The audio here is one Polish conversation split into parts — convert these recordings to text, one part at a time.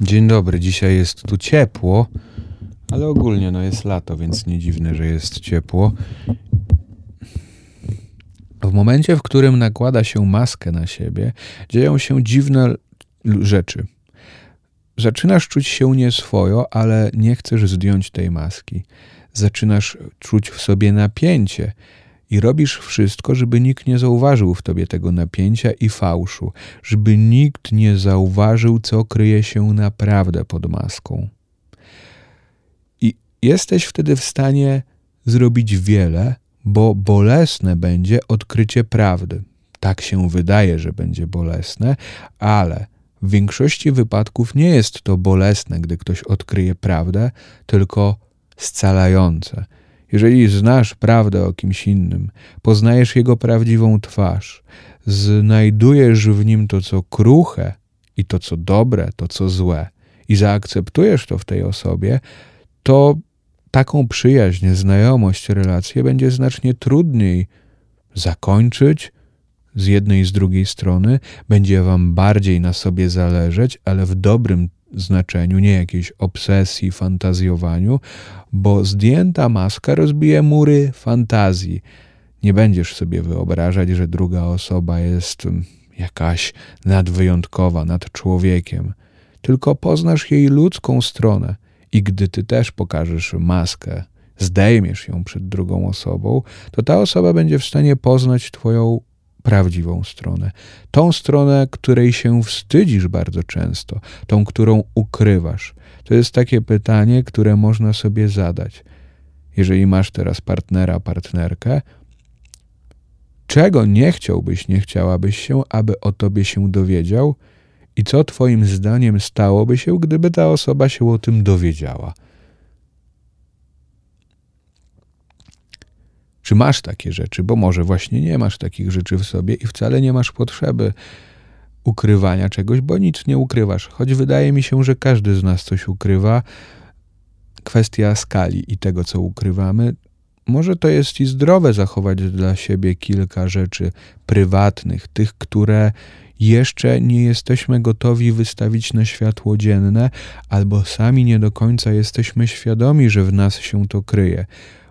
Dzień dobry, dzisiaj jest tu ciepło, ale ogólnie no jest lato, więc nie dziwne, że jest ciepło. W momencie, w którym nakłada się maskę na siebie, dzieją się dziwne rzeczy. Zaczynasz czuć się nieswojo, ale nie chcesz zdjąć tej maski. Zaczynasz czuć w sobie napięcie i robisz wszystko, żeby nikt nie zauważył w tobie tego napięcia i fałszu, żeby nikt nie zauważył, co kryje się naprawdę pod maską. I jesteś wtedy w stanie zrobić wiele, bo bolesne będzie odkrycie prawdy. Tak się wydaje, że będzie bolesne, ale w większości wypadków nie jest to bolesne, gdy ktoś odkryje prawdę, tylko scalające. Jeżeli znasz prawdę o kimś innym, poznajesz jego prawdziwą twarz, znajdujesz w nim to, co kruche i to, co dobre, to, co złe, i zaakceptujesz to w tej osobie, to taką przyjaźń, znajomość, relację będzie znacznie trudniej zakończyć z jednej i z drugiej strony, będzie wam bardziej na sobie zależeć, ale w dobrym znaczeniu, nie jakiejś obsesji, fantazjowaniu, bo zdjęta maska rozbije mury fantazji. Nie będziesz sobie wyobrażać, że druga osoba jest mm, jakaś nadwyjątkowa, nad człowiekiem, tylko poznasz jej ludzką stronę i gdy ty też pokażesz maskę, zdejmiesz ją przed drugą osobą, to ta osoba będzie w stanie poznać twoją prawdziwą stronę. Tą stronę, której się wstydzisz bardzo często, tą, którą ukrywasz. To jest takie pytanie, które można sobie zadać. Jeżeli masz teraz partnera, partnerkę, czego nie chciałbyś, nie chciałabyś się, aby o tobie się dowiedział i co twoim zdaniem stałoby się, gdyby ta osoba się o tym dowiedziała? Czy masz takie rzeczy? Bo może właśnie nie masz takich rzeczy w sobie i wcale nie masz potrzeby ukrywania czegoś, bo nic nie ukrywasz. Choć wydaje mi się, że każdy z nas coś ukrywa. Kwestia skali i tego, co ukrywamy. Może to jest i zdrowe zachować dla siebie kilka rzeczy prywatnych, tych, które jeszcze nie jesteśmy gotowi wystawić na światło dzienne, albo sami nie do końca jesteśmy świadomi, że w nas się to kryje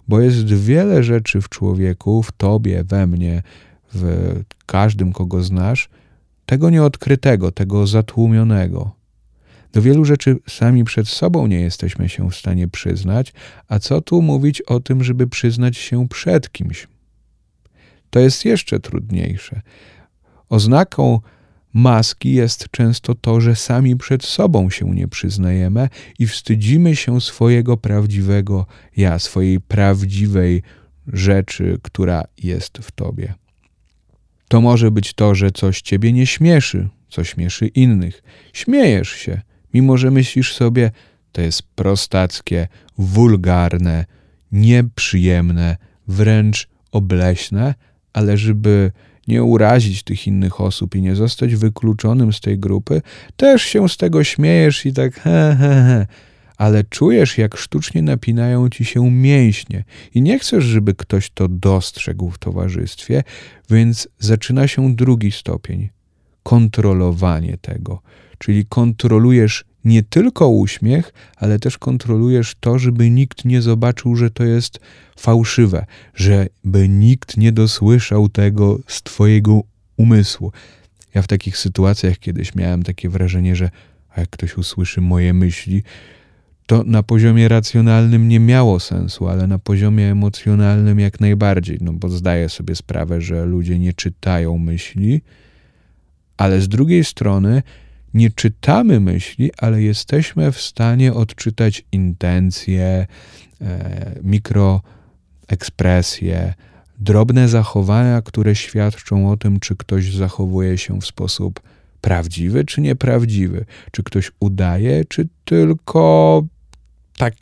bo jest wiele rzeczy w człowieku, w tobie, we mnie, w każdym, kogo znasz, tego nieodkrytego, tego zatłumionego. Do wielu rzeczy sami przed sobą nie jesteśmy się w stanie przyznać, a co tu mówić o tym, żeby przyznać się przed kimś? To jest jeszcze trudniejsze. Oznaką maski jest często to, że sami przed sobą się nie przyznajemy i wstydzimy się swojego prawdziwego ja, swojej prawdziwej rzeczy, która jest w tobie. To może być to, że coś ciebie nie śmieszy, co śmieszy innych. Śmiejesz się, mimo że myślisz sobie, to jest prostackie, wulgarne, nieprzyjemne, wręcz obleśne, ale żeby nie urazić tych innych osób i nie zostać wykluczonym z tej grupy, też się z tego śmiejesz i tak he, he, he. Ale czujesz, jak sztucznie napinają ci się mięśnie i nie chcesz, żeby ktoś to dostrzegł w towarzystwie, więc zaczyna się drugi stopień kontrolowanie tego. Czyli kontrolujesz nie tylko uśmiech, ale też kontrolujesz to, żeby nikt nie zobaczył, że to jest fałszywe, żeby nikt nie dosłyszał tego z Twojego umysłu. Ja w takich sytuacjach kiedyś miałem takie wrażenie, że jak ktoś usłyszy moje myśli, to na poziomie racjonalnym nie miało sensu, ale na poziomie emocjonalnym jak najbardziej, no bo zdaję sobie sprawę, że ludzie nie czytają myśli, ale z drugiej strony nie czytamy myśli, ale jesteśmy w stanie odczytać intencje, e, mikroekspresje, drobne zachowania, które świadczą o tym, czy ktoś zachowuje się w sposób prawdziwy czy nieprawdziwy, czy ktoś udaje, czy tylko tak,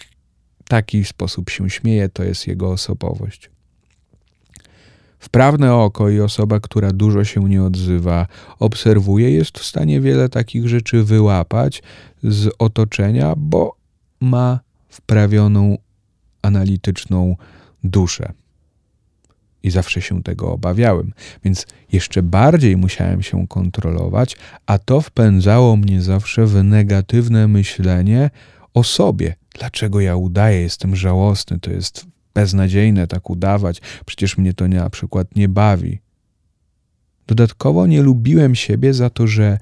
taki sposób się śmieje, to jest jego osobowość. Wprawne oko i osoba, która dużo się nie odzywa, obserwuje, jest w stanie wiele takich rzeczy wyłapać z otoczenia, bo ma wprawioną analityczną duszę. i zawsze się tego obawiałem, więc jeszcze bardziej musiałem się kontrolować, a to wpędzało mnie zawsze w negatywne myślenie o sobie. Dlaczego ja udaję, jestem żałosny, to jest beznadziejne tak udawać, przecież mnie to na przykład nie bawi. Dodatkowo nie lubiłem siebie za to, że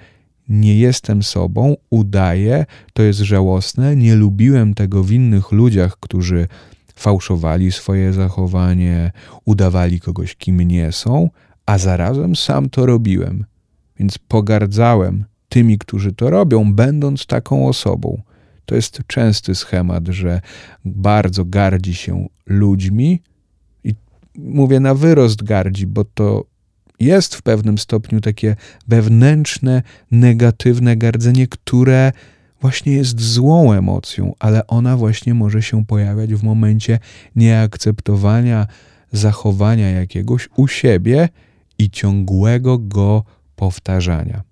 nie jestem sobą, udaję, to jest żałosne, nie lubiłem tego w innych ludziach, którzy fałszowali swoje zachowanie, udawali kogoś, kim nie są, a zarazem sam to robiłem. Więc pogardzałem tymi, którzy to robią, będąc taką osobą. To jest częsty schemat, że bardzo gardzi się ludźmi i mówię na wyrost gardzi, bo to jest w pewnym stopniu takie wewnętrzne, negatywne gardzenie, które właśnie jest złą emocją, ale ona właśnie może się pojawiać w momencie nieakceptowania zachowania jakiegoś u siebie i ciągłego go powtarzania.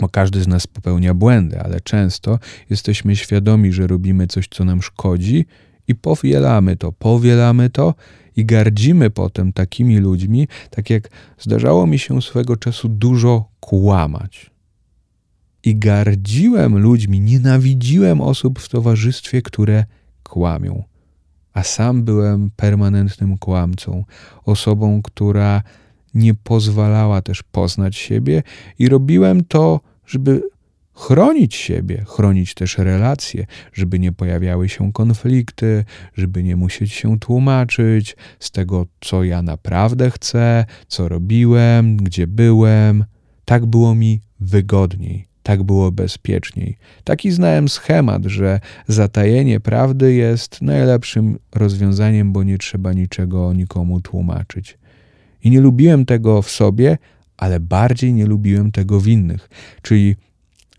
Bo każdy z nas popełnia błędy, ale często jesteśmy świadomi, że robimy coś, co nam szkodzi, i powielamy to, powielamy to i gardzimy potem takimi ludźmi, tak jak zdarzało mi się swego czasu dużo kłamać. I gardziłem ludźmi, nienawidziłem osób w towarzystwie, które kłamią. A sam byłem permanentnym kłamcą, osobą, która nie pozwalała też poznać siebie, i robiłem to, żeby chronić siebie, chronić też relacje, żeby nie pojawiały się konflikty, żeby nie musieć się tłumaczyć z tego, co ja naprawdę chcę, co robiłem, gdzie byłem. Tak było mi wygodniej, tak było bezpieczniej. Taki znałem schemat, że zatajenie prawdy jest najlepszym rozwiązaniem, bo nie trzeba niczego nikomu tłumaczyć. I nie lubiłem tego w sobie, ale bardziej nie lubiłem tego w innych. Czyli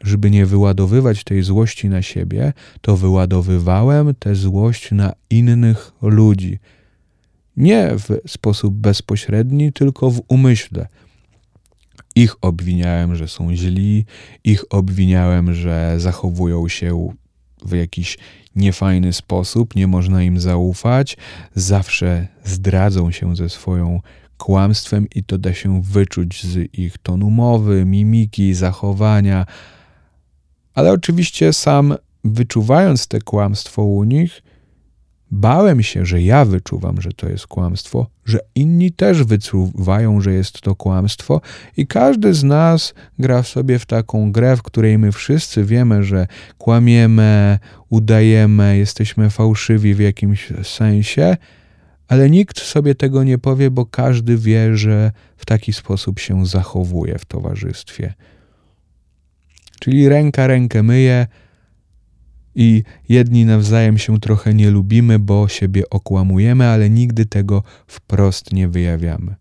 żeby nie wyładowywać tej złości na siebie, to wyładowywałem tę złość na innych ludzi. Nie w sposób bezpośredni, tylko w umyśle. Ich obwiniałem, że są źli, ich obwiniałem, że zachowują się w jakiś niefajny sposób, nie można im zaufać, zawsze zdradzą się ze swoją kłamstwem i to da się wyczuć z ich tonu mowy, mimiki, zachowania, ale oczywiście sam wyczuwając te kłamstwo u nich, bałem się, że ja wyczuwam, że to jest kłamstwo, że inni też wyczuwają, że jest to kłamstwo, i każdy z nas gra sobie w taką grę, w której my wszyscy wiemy, że kłamiemy, udajemy, jesteśmy fałszywi w jakimś sensie, ale nikt sobie tego nie powie, bo każdy wie, że w taki sposób się zachowuje w towarzystwie. Czyli ręka rękę myje i jedni nawzajem się trochę nie lubimy, bo siebie okłamujemy, ale nigdy tego wprost nie wyjawiamy.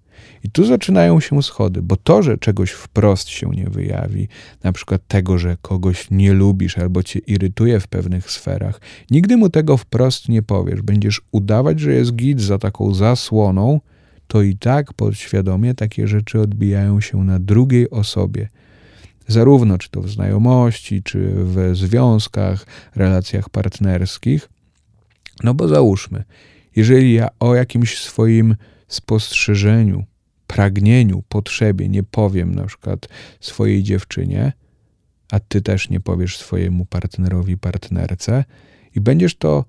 I tu zaczynają się schody, bo to, że czegoś wprost się nie wyjawi, na przykład tego, że kogoś nie lubisz albo cię irytuje w pewnych sferach, nigdy mu tego wprost nie powiesz. Będziesz udawać, że jest git za taką zasłoną, to i tak podświadomie takie rzeczy odbijają się na drugiej osobie zarówno czy to w znajomości, czy w związkach, relacjach partnerskich. No bo załóżmy, jeżeli ja o jakimś swoim spostrzeżeniu, pragnieniu, potrzebie nie powiem na przykład swojej dziewczynie, a ty też nie powiesz swojemu partnerowi, partnerce, i będziesz to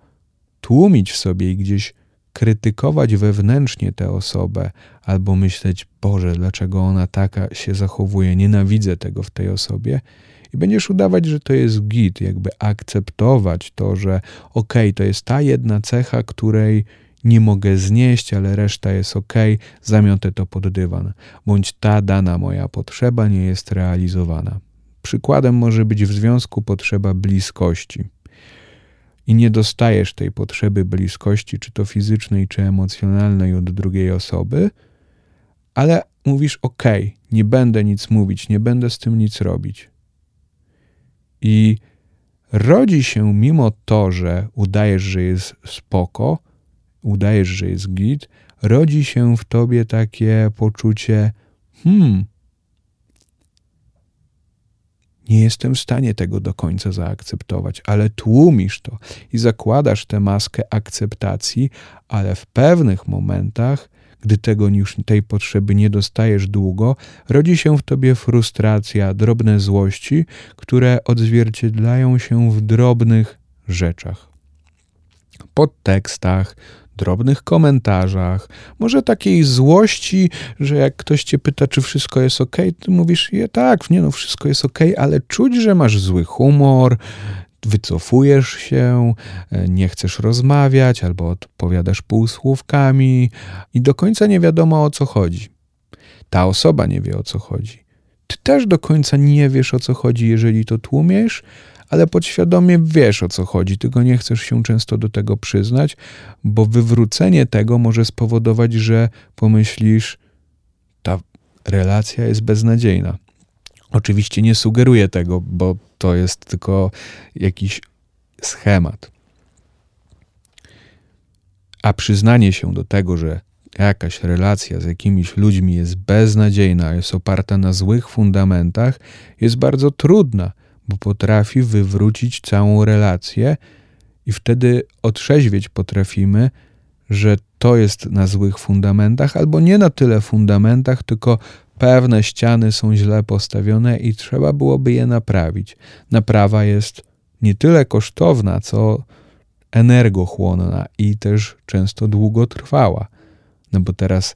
tłumić w sobie i gdzieś krytykować wewnętrznie tę osobę, albo myśleć, Boże, dlaczego ona taka się zachowuje, nienawidzę tego w tej osobie, i będziesz udawać, że to jest git, jakby akceptować to, że okej, okay, to jest ta jedna cecha, której nie mogę znieść, ale reszta jest ok, zamiotę to pod dywan, bądź ta dana moja potrzeba nie jest realizowana. Przykładem może być w związku potrzeba bliskości i nie dostajesz tej potrzeby bliskości, czy to fizycznej, czy emocjonalnej od drugiej osoby, ale mówisz: OK, nie będę nic mówić, nie będę z tym nic robić. I rodzi się mimo to, że udajesz, że jest spoko, udajesz, że jest git, rodzi się w tobie takie poczucie: hmm, nie jestem w stanie tego do końca zaakceptować, ale tłumisz to i zakładasz tę maskę akceptacji, ale w pewnych momentach, gdy tego już tej potrzeby nie dostajesz długo, rodzi się w tobie frustracja, drobne złości, które odzwierciedlają się w drobnych rzeczach. Podtekstach, drobnych komentarzach, może takiej złości, że jak ktoś cię pyta, czy wszystko jest ok, ty mówisz, je tak, nie no, wszystko jest ok, ale czuć, że masz zły humor, wycofujesz się, e, nie chcesz rozmawiać albo odpowiadasz półsłówkami i do końca nie wiadomo o co chodzi. Ta osoba nie wie o co chodzi. Ty też do końca nie wiesz o co chodzi, jeżeli to tłumiesz, ale podświadomie wiesz o co chodzi, tylko nie chcesz się często do tego przyznać, bo wywrócenie tego może spowodować, że pomyślisz, ta relacja jest beznadziejna. Oczywiście nie sugeruję tego, bo to jest tylko jakiś schemat. A przyznanie się do tego, że jakaś relacja z jakimiś ludźmi jest beznadziejna, jest oparta na złych fundamentach, jest bardzo trudna, bo potrafi wywrócić całą relację i wtedy otrzeźwieć potrafimy, że to jest na złych fundamentach, albo nie na tyle fundamentach, tylko pewne ściany są źle postawione i trzeba byłoby je naprawić. Naprawa jest nie tyle kosztowna, co energochłonna i też często długotrwała. No bo teraz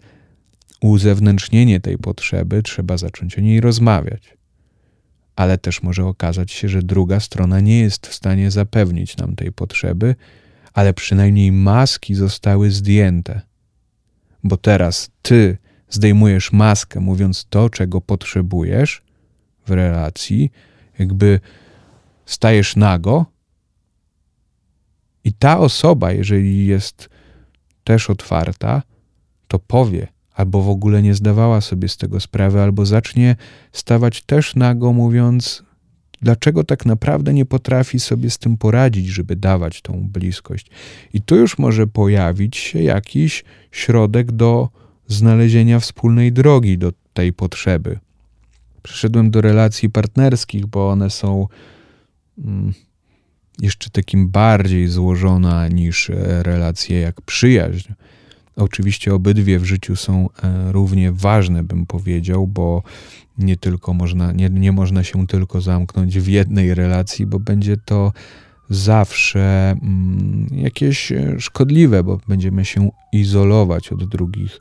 uzewnętrznienie tej potrzeby trzeba zacząć o niej rozmawiać. Ale też może okazać się, że druga strona nie jest w stanie zapewnić nam tej potrzeby, ale przynajmniej maski zostały zdjęte. Bo teraz ty zdejmujesz maskę, mówiąc to, czego potrzebujesz w relacji, jakby stajesz nago, i ta osoba, jeżeli jest też otwarta, to powie, albo w ogóle nie zdawała sobie z tego sprawy, albo zacznie stawać też nago, mówiąc, dlaczego tak naprawdę nie potrafi sobie z tym poradzić, żeby dawać tą bliskość. I tu już może pojawić się jakiś środek do znalezienia wspólnej drogi do tej potrzeby. Przeszedłem do relacji partnerskich, bo one są mm, jeszcze takim bardziej złożone niż e, relacje jak przyjaźń. Oczywiście obydwie w życiu są e, równie ważne, bym powiedział, bo nie tylko można, nie, nie można się tylko zamknąć w jednej relacji, bo będzie to zawsze mm, jakieś e, szkodliwe, bo będziemy się izolować od drugich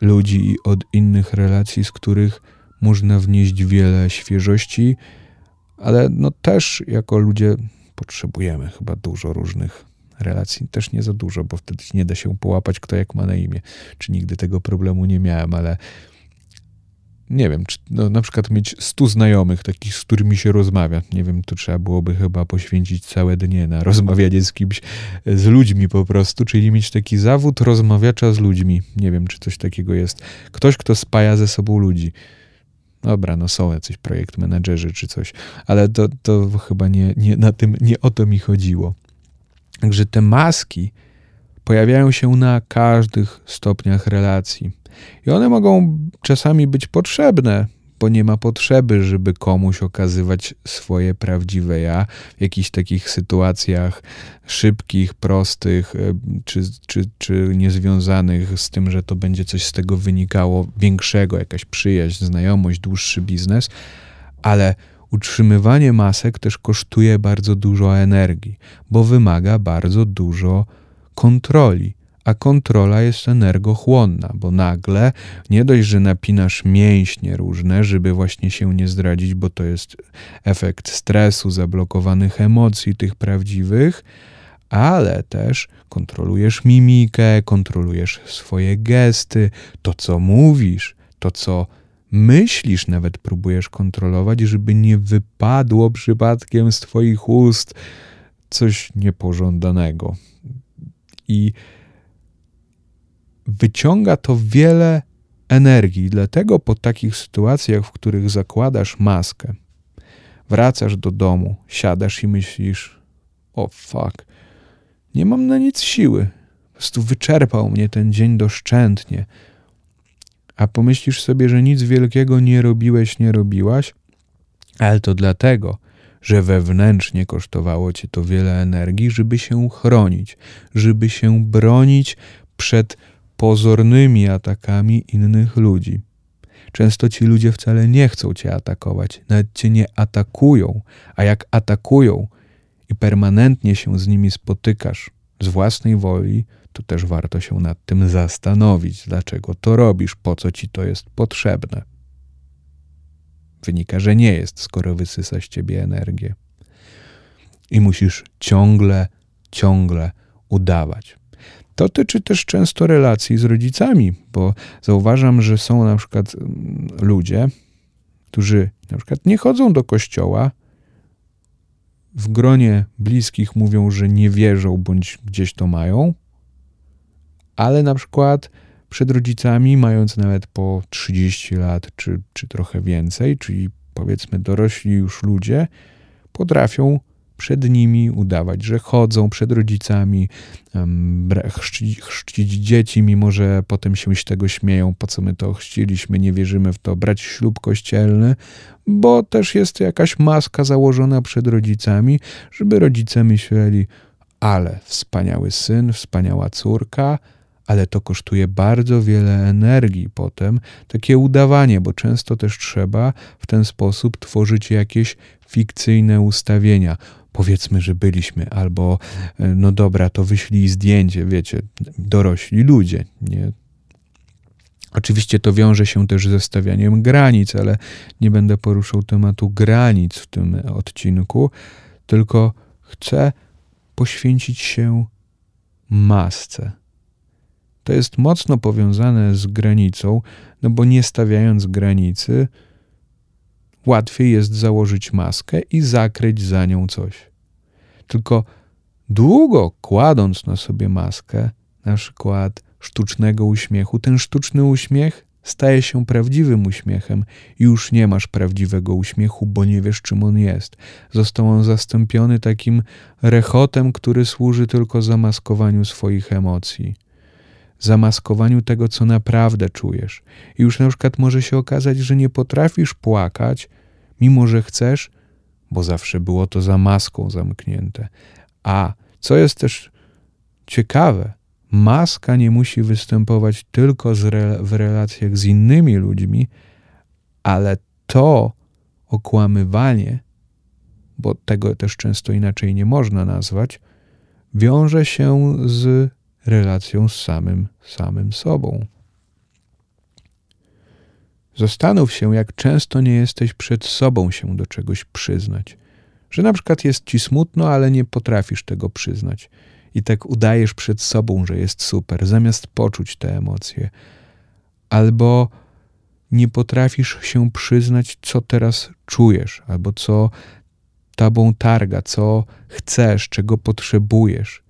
ludzi i od innych relacji, z których można wnieść wiele świeżości, ale no też jako ludzie potrzebujemy chyba dużo różnych relacji. Też nie za dużo, bo wtedy nie da się połapać, kto jak ma na imię. Czy nigdy tego problemu nie miałem, ale nie wiem, czy no, na przykład mieć stu znajomych, takich, z którymi się rozmawia. Nie wiem, to trzeba byłoby chyba poświęcić całe dnie na rozmawianie z kimś, z ludźmi po prostu, czyli mieć taki zawód rozmawiacza z ludźmi. Nie wiem, czy coś takiego jest. Ktoś, kto spaja ze sobą ludzi. Dobra, no są jacyś projekt menedżerzy czy coś, ale to, to chyba nie, nie, na tym, nie o to mi chodziło. Także te maski pojawiają się na każdych stopniach relacji. I one mogą czasami być potrzebne, bo nie ma potrzeby, żeby komuś okazywać swoje prawdziwe ja w jakichś takich sytuacjach szybkich, prostych, e, czy, czy, czy niezwiązanych z tym, że to będzie coś z tego wynikało większego, jakaś przyjaźń, znajomość, dłuższy biznes, ale utrzymywanie masek też kosztuje bardzo dużo energii, bo wymaga bardzo dużo kontroli a kontrola jest energochłonna, bo nagle nie dość, że napinasz mięśnie różne, żeby właśnie się nie zdradzić, bo to jest efekt stresu, zablokowanych emocji, tych prawdziwych, ale też kontrolujesz mimikę, kontrolujesz swoje gesty, to co mówisz, to co myślisz, nawet próbujesz kontrolować, żeby nie wypadło przypadkiem z Twoich ust coś niepożądanego. I wyciąga to wiele energii. Dlatego po takich sytuacjach, w których zakładasz maskę, wracasz do domu, siadasz i myślisz: O fuck, nie mam na nic siły. Po prostu wyczerpał mnie ten dzień doszczętnie. A pomyślisz sobie, że nic wielkiego nie robiłeś, nie robiłaś, ale to dlatego, że wewnętrznie kosztowało cię to wiele energii, żeby się chronić, żeby się bronić przed pozornymi atakami innych ludzi. Często ci ludzie wcale nie chcą cię atakować, nawet cię nie atakują, a jak atakują i permanentnie się z nimi spotykasz z własnej woli, to też warto się nad tym zastanowić, dlaczego to robisz, po co ci to jest potrzebne. Wynika, że nie jest, skoro wysysa z ciebie energię. I musisz ciągle, ciągle udawać. To tyczy też często relacji z rodzicami, bo zauważam, że są na przykład mm, ludzie, którzy na przykład nie chodzą do kościoła, w gronie bliskich mówią, że nie wierzą bądź gdzieś to mają, ale na przykład przed rodzicami, mając nawet po 30 lat czy, czy trochę więcej, czyli powiedzmy dorośli już ludzie, potrafią przed nimi udawać, że chodzą przed rodzicami, chrzcić, chrzcić dzieci, mimo że potem się z tego śmieją, po co my to chrzciliśmy, nie wierzymy w to, brać ślub kościelny, bo też jest jakaś maska założona przed rodzicami, żeby rodzice myśleli, ale wspaniały syn, wspaniała córka, ale to kosztuje bardzo wiele energii potem, takie udawanie, bo często też trzeba w ten sposób tworzyć jakieś fikcyjne ustawienia. Powiedzmy, że byliśmy, albo e, no dobra, to wyślij zdjęcie, wiecie, dorośli ludzie, nie? Oczywiście to wiąże się też ze stawianiem granic, ale nie będę poruszał tematu granic w tym odcinku, tylko chcę poświęcić się masce to jest mocno powiązane z granicą, no bo nie stawiając granicy, łatwiej jest założyć maskę i zakryć za nią coś. Tylko długo kładąc na sobie maskę, na przykład sztucznego uśmiechu, ten sztuczny uśmiech staje się prawdziwym uśmiechem już nie masz prawdziwego uśmiechu, bo nie wiesz, czym on jest. Został on zastąpiony takim rechotem, który służy tylko zamaskowaniu swoich emocji zamaskowaniu tego, co naprawdę czujesz. I już na przykład może się okazać, że nie potrafisz płakać, mimo że chcesz, bo zawsze było to za maską zamknięte. A co jest też ciekawe, maska nie musi występować tylko re w relacjach z innymi ludźmi, ale to okłamywanie, bo tego też często inaczej nie można nazwać, wiąże się z relacją z samym, samym sobą. Zastanów się, jak często nie jesteś przed sobą się do czegoś przyznać. Że na przykład jest ci smutno, ale nie potrafisz tego przyznać. I tak udajesz przed sobą, że jest super, zamiast poczuć te emocje. Albo nie potrafisz się przyznać, co teraz czujesz, albo co tabą targa, co chcesz, czego potrzebujesz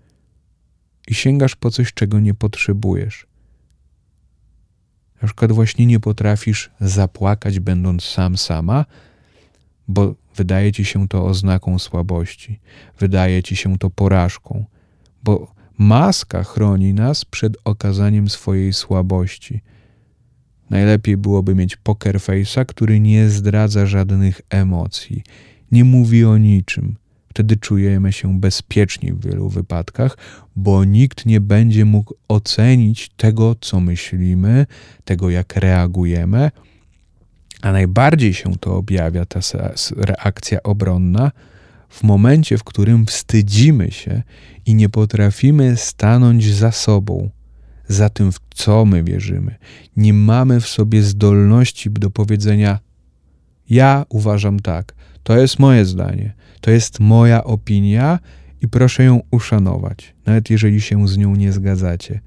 i sięgasz po coś, czego nie potrzebujesz. Na przykład właśnie nie potrafisz zapłakać, będąc sam sama, bo wydaje ci się to oznaką słabości, wydaje ci się to porażką, bo maska chroni nas przed okazaniem swojej słabości. Najlepiej byłoby mieć poker face'a, który nie zdradza żadnych emocji, nie mówi o niczym Wtedy czujemy się bezpieczni w wielu wypadkach, bo nikt nie będzie mógł ocenić tego, co myślimy, tego, jak reagujemy. A najbardziej się to objawia, ta reakcja obronna, w momencie, w którym wstydzimy się i nie potrafimy stanąć za sobą, za tym, w co my wierzymy. Nie mamy w sobie zdolności do powiedzenia: Ja uważam tak, to jest moje zdanie, to jest moja opinia i proszę ją uszanować, nawet jeżeli się z nią nie zgadzacie.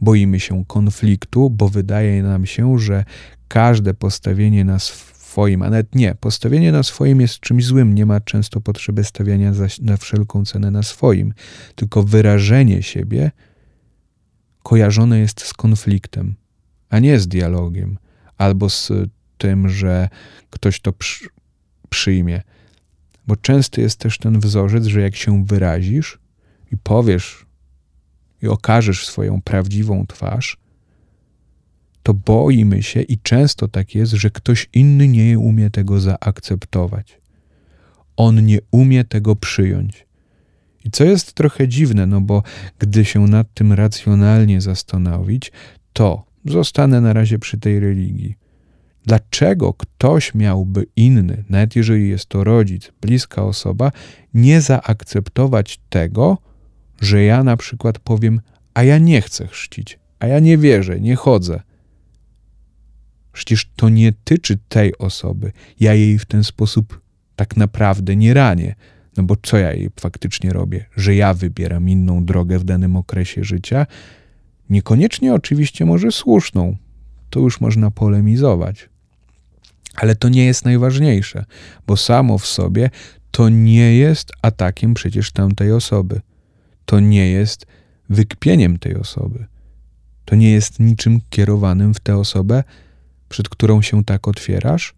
Boimy się konfliktu, bo wydaje nam się, że każde postawienie na swoim, a nawet nie, postawienie na swoim jest czymś złym, nie ma często potrzeby stawiania za, na wszelką cenę na swoim, tylko wyrażenie siebie kojarzone jest z konfliktem, a nie z dialogiem, albo z tym, że ktoś to przyjmie. Bo często jest też ten wzorzec, że jak się wyrazisz i powiesz i okażesz swoją prawdziwą twarz, to boimy się i często tak jest, że ktoś inny nie umie tego zaakceptować. On nie umie tego przyjąć. I co jest trochę dziwne, no bo gdy się nad tym racjonalnie zastanowić, to, zostanę na razie przy tej religii. Dlaczego ktoś miałby inny, nawet jeżeli jest to rodzic, bliska osoba, nie zaakceptować tego, że ja na przykład powiem, a ja nie chcę chrzcić, a ja nie wierzę, nie chodzę. Przecież to nie tyczy tej osoby. Ja jej w ten sposób tak naprawdę nie ranię. No bo co ja jej faktycznie robię? Że ja wybieram inną drogę w danym okresie życia? Niekoniecznie oczywiście może słuszną. To już można polemizować. Ale to nie jest najważniejsze, bo samo w sobie to nie jest atakiem przecież tamtej osoby. To nie jest wykpieniem tej osoby. To nie jest niczym kierowanym w tę osobę, przed którą się tak otwierasz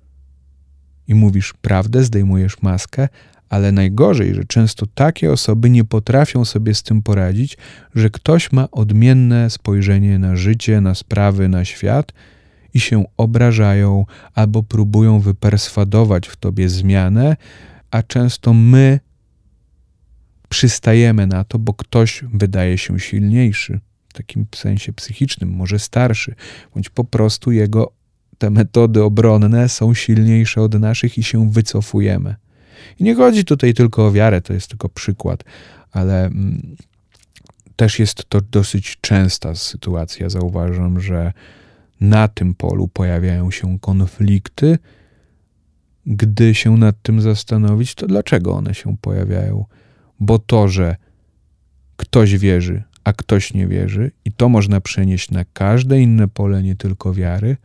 i mówisz prawdę, zdejmujesz maskę, ale najgorzej, że często takie osoby nie potrafią sobie z tym poradzić, że ktoś ma odmienne spojrzenie na życie, na sprawy, na świat i się obrażają albo próbują wyperswadować w tobie zmianę, a często my przystajemy na to, bo ktoś wydaje się silniejszy, w takim sensie psychicznym, może starszy, bądź po prostu jego te metody obronne są silniejsze od naszych i się wycofujemy. I nie chodzi tutaj tylko o wiarę, to jest tylko przykład, ale mm, też jest to dosyć częsta sytuacja. Zauważam, że na tym polu pojawiają się konflikty. Gdy się nad tym zastanowić, to dlaczego one się pojawiają? Bo to, że ktoś wierzy, a ktoś nie wierzy, i to można przenieść na każde inne pole, nie tylko wiary,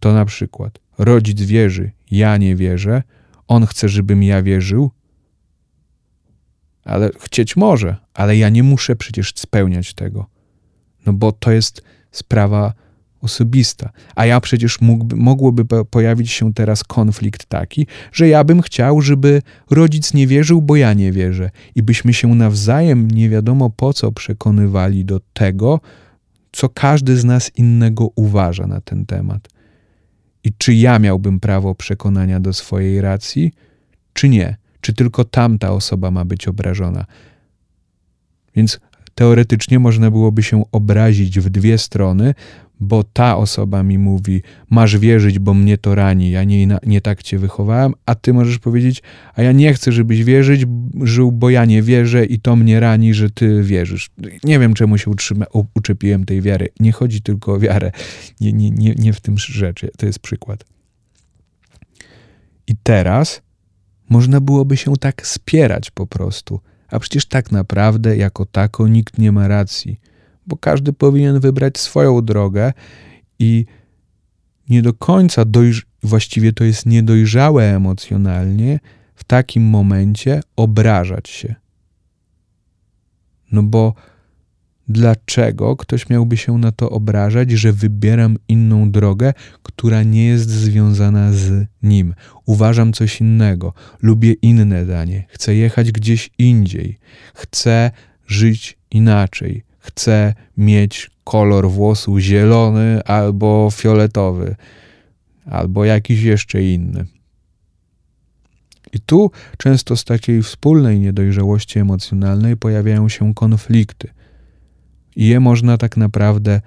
to na przykład rodzic wierzy, ja nie wierzę, on chce, żebym ja wierzył, ale chcieć może, ale ja nie muszę przecież spełniać tego. No bo to jest sprawa osobista. A ja przecież mógłby, mogłoby pojawić się teraz konflikt taki, że ja bym chciał, żeby rodzic nie wierzył, bo ja nie wierzę. I byśmy się nawzajem nie wiadomo po co przekonywali do tego, co każdy z nas innego uważa na ten temat. I czy ja miałbym prawo przekonania do swojej racji, czy nie? Czy tylko tamta osoba ma być obrażona? Więc teoretycznie można byłoby się obrazić w dwie strony, bo ta osoba mi mówi, masz wierzyć, bo mnie to rani, ja nie, nie tak cię wychowałem, a ty możesz powiedzieć, a ja nie chcę, żebyś wierzyć, żył, bo ja nie wierzę i to mnie rani, że ty wierzysz. Nie wiem, czemu się utrzyma, uczepiłem tej wiary. Nie chodzi tylko o wiarę. Nie, nie, nie, nie w tym rzecz. To jest przykład. I teraz można byłoby się tak spierać po prostu. A przecież tak naprawdę, jako tako, nikt nie ma racji bo każdy powinien wybrać swoją drogę i nie do końca dojrz- właściwie to jest niedojrzałe emocjonalnie w takim momencie obrażać się. No bo dlaczego ktoś miałby się na to obrażać, że wybieram inną drogę, która nie jest związana z nim? Uważam coś innego, lubię inne danie, chcę jechać gdzieś indziej, chcę żyć inaczej, chce mieć kolor włosów zielony albo fioletowy, albo jakiś jeszcze inny. I tu często z takiej wspólnej niedojrzałości emocjonalnej pojawiają się konflikty. I je można tak naprawdę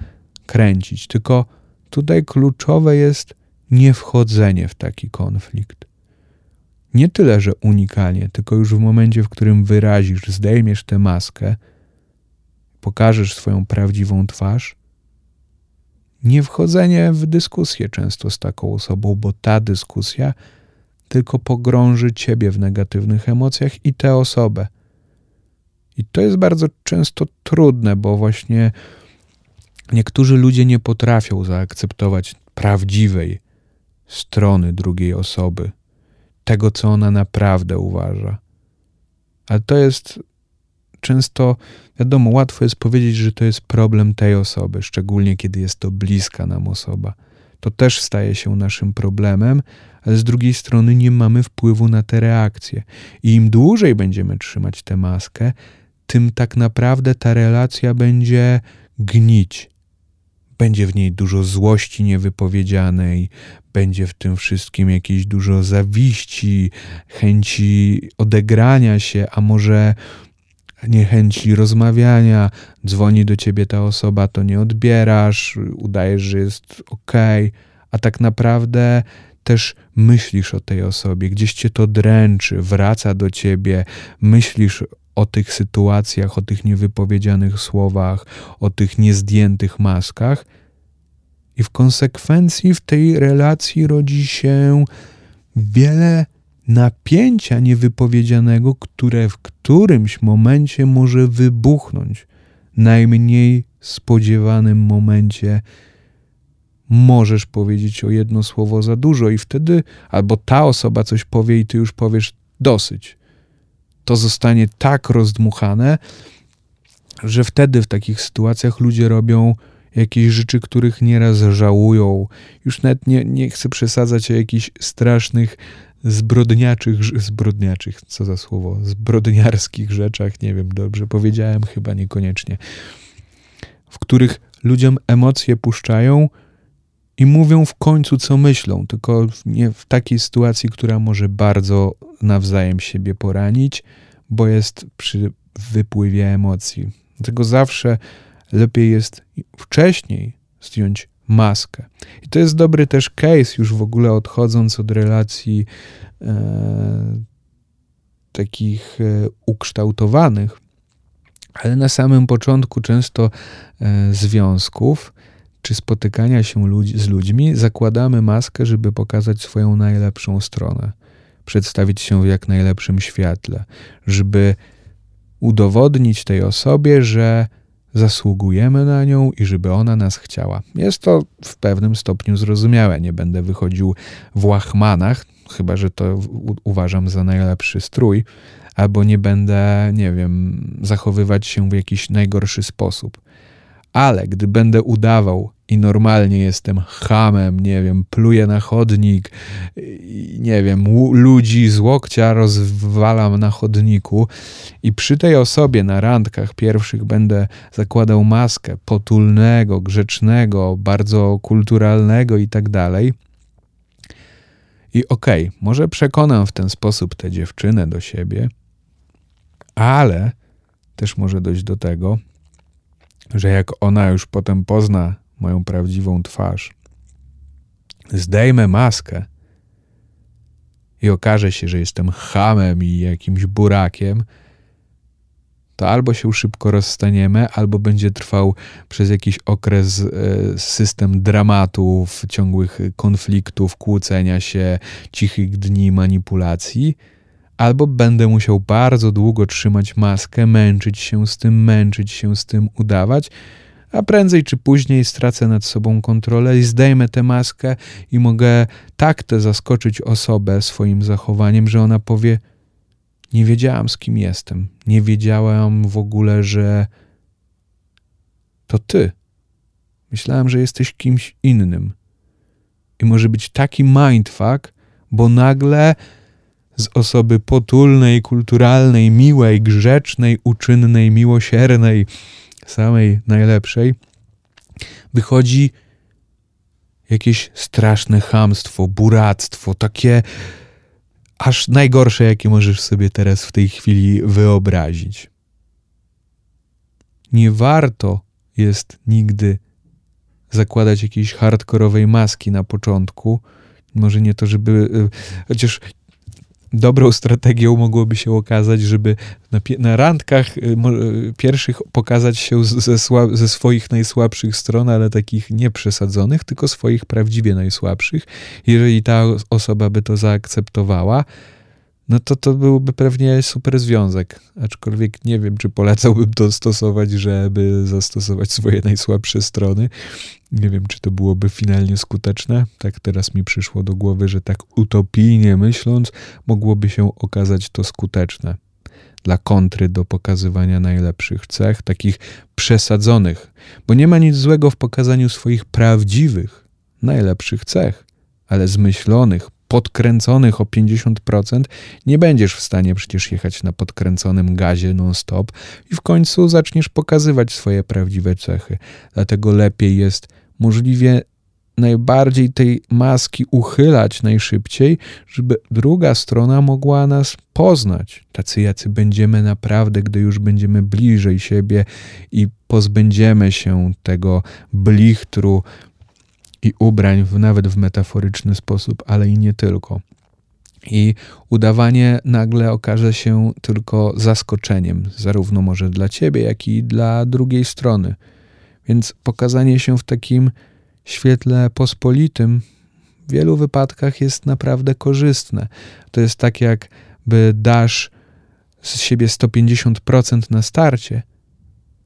kręcić. Tylko tutaj kluczowe jest niewchodzenie w taki konflikt. Nie tyle, że unikanie, tylko już w momencie, w którym wyrazisz, zdejmiesz tę maskę, pokażesz swoją prawdziwą twarz, nie wchodzenie w dyskusję często z taką osobą, bo ta dyskusja tylko pogrąży ciebie w negatywnych emocjach i tę osobę. I to jest bardzo często trudne, bo właśnie niektórzy ludzie nie potrafią zaakceptować prawdziwej strony drugiej osoby, tego, co ona naprawdę uważa. Ale to jest często, wiadomo, łatwo jest powiedzieć, że to jest problem tej osoby, szczególnie kiedy jest to bliska nam osoba. To też staje się naszym problemem, ale z drugiej strony nie mamy wpływu na te reakcje. I im dłużej będziemy trzymać tę maskę, tym tak naprawdę ta relacja będzie gnić. Będzie w niej dużo złości niewypowiedzianej, będzie w tym wszystkim jakieś dużo zawiści, chęci odegrania się, a może niechęci rozmawiania, dzwoni do ciebie ta osoba, to nie odbierasz, udajesz, że jest ok, a tak naprawdę też myślisz o tej osobie, gdzieś cię to dręczy, wraca do ciebie, myślisz o tych sytuacjach, o tych niewypowiedzianych słowach, o tych niezdjętych maskach. I w konsekwencji w tej relacji rodzi się wiele napięcia niewypowiedzianego, które w którymś momencie może wybuchnąć. Najmniej spodziewanym momencie możesz powiedzieć o jedno słowo za dużo, i wtedy albo ta osoba coś powie, i ty już powiesz dosyć. To zostanie tak rozdmuchane, że wtedy w takich sytuacjach ludzie robią jakieś rzeczy, których nieraz żałują. Już nawet nie, nie chcę przesadzać o jakichś strasznych zbrodniaczych, zbrodniaczych, co za słowo, zbrodniarskich rzeczach, nie wiem, dobrze powiedziałem, chyba niekoniecznie, w których ludziom emocje puszczają i mówią w końcu, co myślą, tylko nie w takiej sytuacji, która może bardzo nawzajem siebie poranić, bo jest przy wypływie emocji. Dlatego zawsze lepiej jest wcześniej zdjąć maskę. I to jest dobry też case, już w ogóle odchodząc od relacji e, takich e, ukształtowanych, ale na samym początku często e, związków czy spotykania się ludzi, z ludźmi zakładamy maskę, żeby pokazać swoją najlepszą stronę, przedstawić się w jak najlepszym świetle, żeby udowodnić tej osobie, że zasługujemy na nią i żeby ona nas chciała. Jest to w pewnym stopniu zrozumiałe. Nie będę wychodził w łachmanach, chyba że to uważam za najlepszy strój, albo nie będę, nie wiem, zachowywać się w jakiś najgorszy sposób. Ale gdy będę udawał i normalnie jestem hamem, nie wiem, pluję na chodnik, nie wiem, ludzi z łokcia rozwalam na chodniku i przy tej osobie na randkach pierwszych będę zakładał maskę potulnego, grzecznego, bardzo kulturalnego i tak dalej. I okej, okay, może przekonam w ten sposób tę dziewczynę do siebie, ale też może dojść do tego, że jak ona już potem pozna moją prawdziwą twarz, zdejmę maskę i okaże się, że jestem hamem i jakimś burakiem, to albo się szybko rozstaniemy, albo będzie trwał przez jakiś okres e, system dramatów, ciągłych konfliktów, kłócenia się, cichych dni, manipulacji, albo będę musiał bardzo długo trzymać maskę, męczyć się z tym, męczyć się z tym, udawać, a prędzej czy później stracę nad sobą kontrolę i zdejmę tę maskę i mogę tak tę zaskoczyć osobę swoim zachowaniem, że ona powie: Nie wiedziałam, z kim jestem. Nie wiedziałam w ogóle, że to ty. Myślałam, że jesteś kimś innym. I może być taki mindfuck, bo nagle z osoby potulnej, kulturalnej, miłej, grzecznej, uczynnej, miłosiernej, samej najlepszej, wychodzi jakieś straszne chamstwo, buractwo, takie aż najgorsze, jakie możesz sobie teraz w tej chwili wyobrazić. Nie warto jest nigdy zakładać jakiejś hardkorowej maski na początku. Może nie to, żeby. Y, chociaż dobrą strategią mogłoby się okazać, żeby na, na randkach y, y, pierwszych pokazać się ze, ze swoich najsłabszych stron, ale takich nieprzesadzonych, tylko swoich prawdziwie najsłabszych. Jeżeli ta osoba by to zaakceptowała, no to to byłby pewnie super związek. Aczkolwiek nie wiem, czy polecałbym to stosować, żeby zastosować swoje najsłabsze strony. Nie wiem, czy to byłoby finalnie skuteczne. Tak teraz mi przyszło do głowy, że tak utopijnie myśląc, mogłoby się okazać to skuteczne. Dla kontry do pokazywania najlepszych cech, takich przesadzonych, bo nie ma nic złego w pokazaniu swoich prawdziwych, najlepszych cech, ale zmyślonych, podkręconych o 50%, nie będziesz w stanie przecież jechać na podkręconym gazie non-stop i w końcu zaczniesz pokazywać swoje prawdziwe cechy. Dlatego lepiej jest możliwie najbardziej tej maski uchylać najszybciej, żeby druga strona mogła nas poznać. Tacy, jacy będziemy naprawdę, gdy już będziemy bliżej siebie i pozbędziemy się tego blichtru i ubrań, nawet w metaforyczny sposób, ale i nie tylko. I udawanie nagle okaże się tylko zaskoczeniem, zarówno może dla ciebie, jak i dla drugiej strony. Więc pokazanie się w takim świetle pospolitym w wielu wypadkach jest naprawdę korzystne. To jest tak, jakby dasz z siebie 150% na starcie,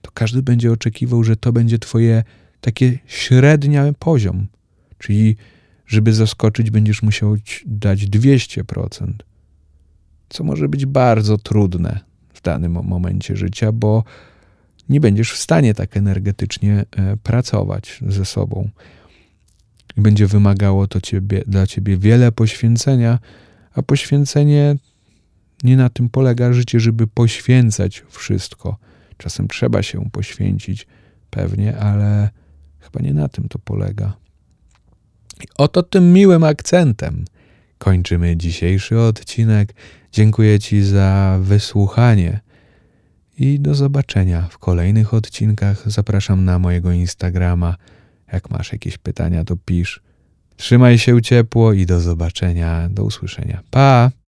to każdy będzie oczekiwał, że to będzie twoje takie średnia poziom. Czyli, żeby zaskoczyć, będziesz musiał dać 200%, co może być bardzo trudne w danym momencie życia, bo nie będziesz w stanie tak energetycznie e, pracować ze sobą. Będzie wymagało to ciebie, dla ciebie wiele poświęcenia, a poświęcenie nie na tym polega życie, żeby poświęcać wszystko. Czasem trzeba się poświęcić, pewnie, ale chyba nie na tym to polega. I oto tym miłym akcentem kończymy dzisiejszy odcinek. Dziękuję Ci za wysłuchanie i do zobaczenia w kolejnych odcinkach. Zapraszam na mojego Instagrama. Jak masz jakieś pytania, to pisz. Trzymaj się ciepło i do zobaczenia, do usłyszenia. Pa!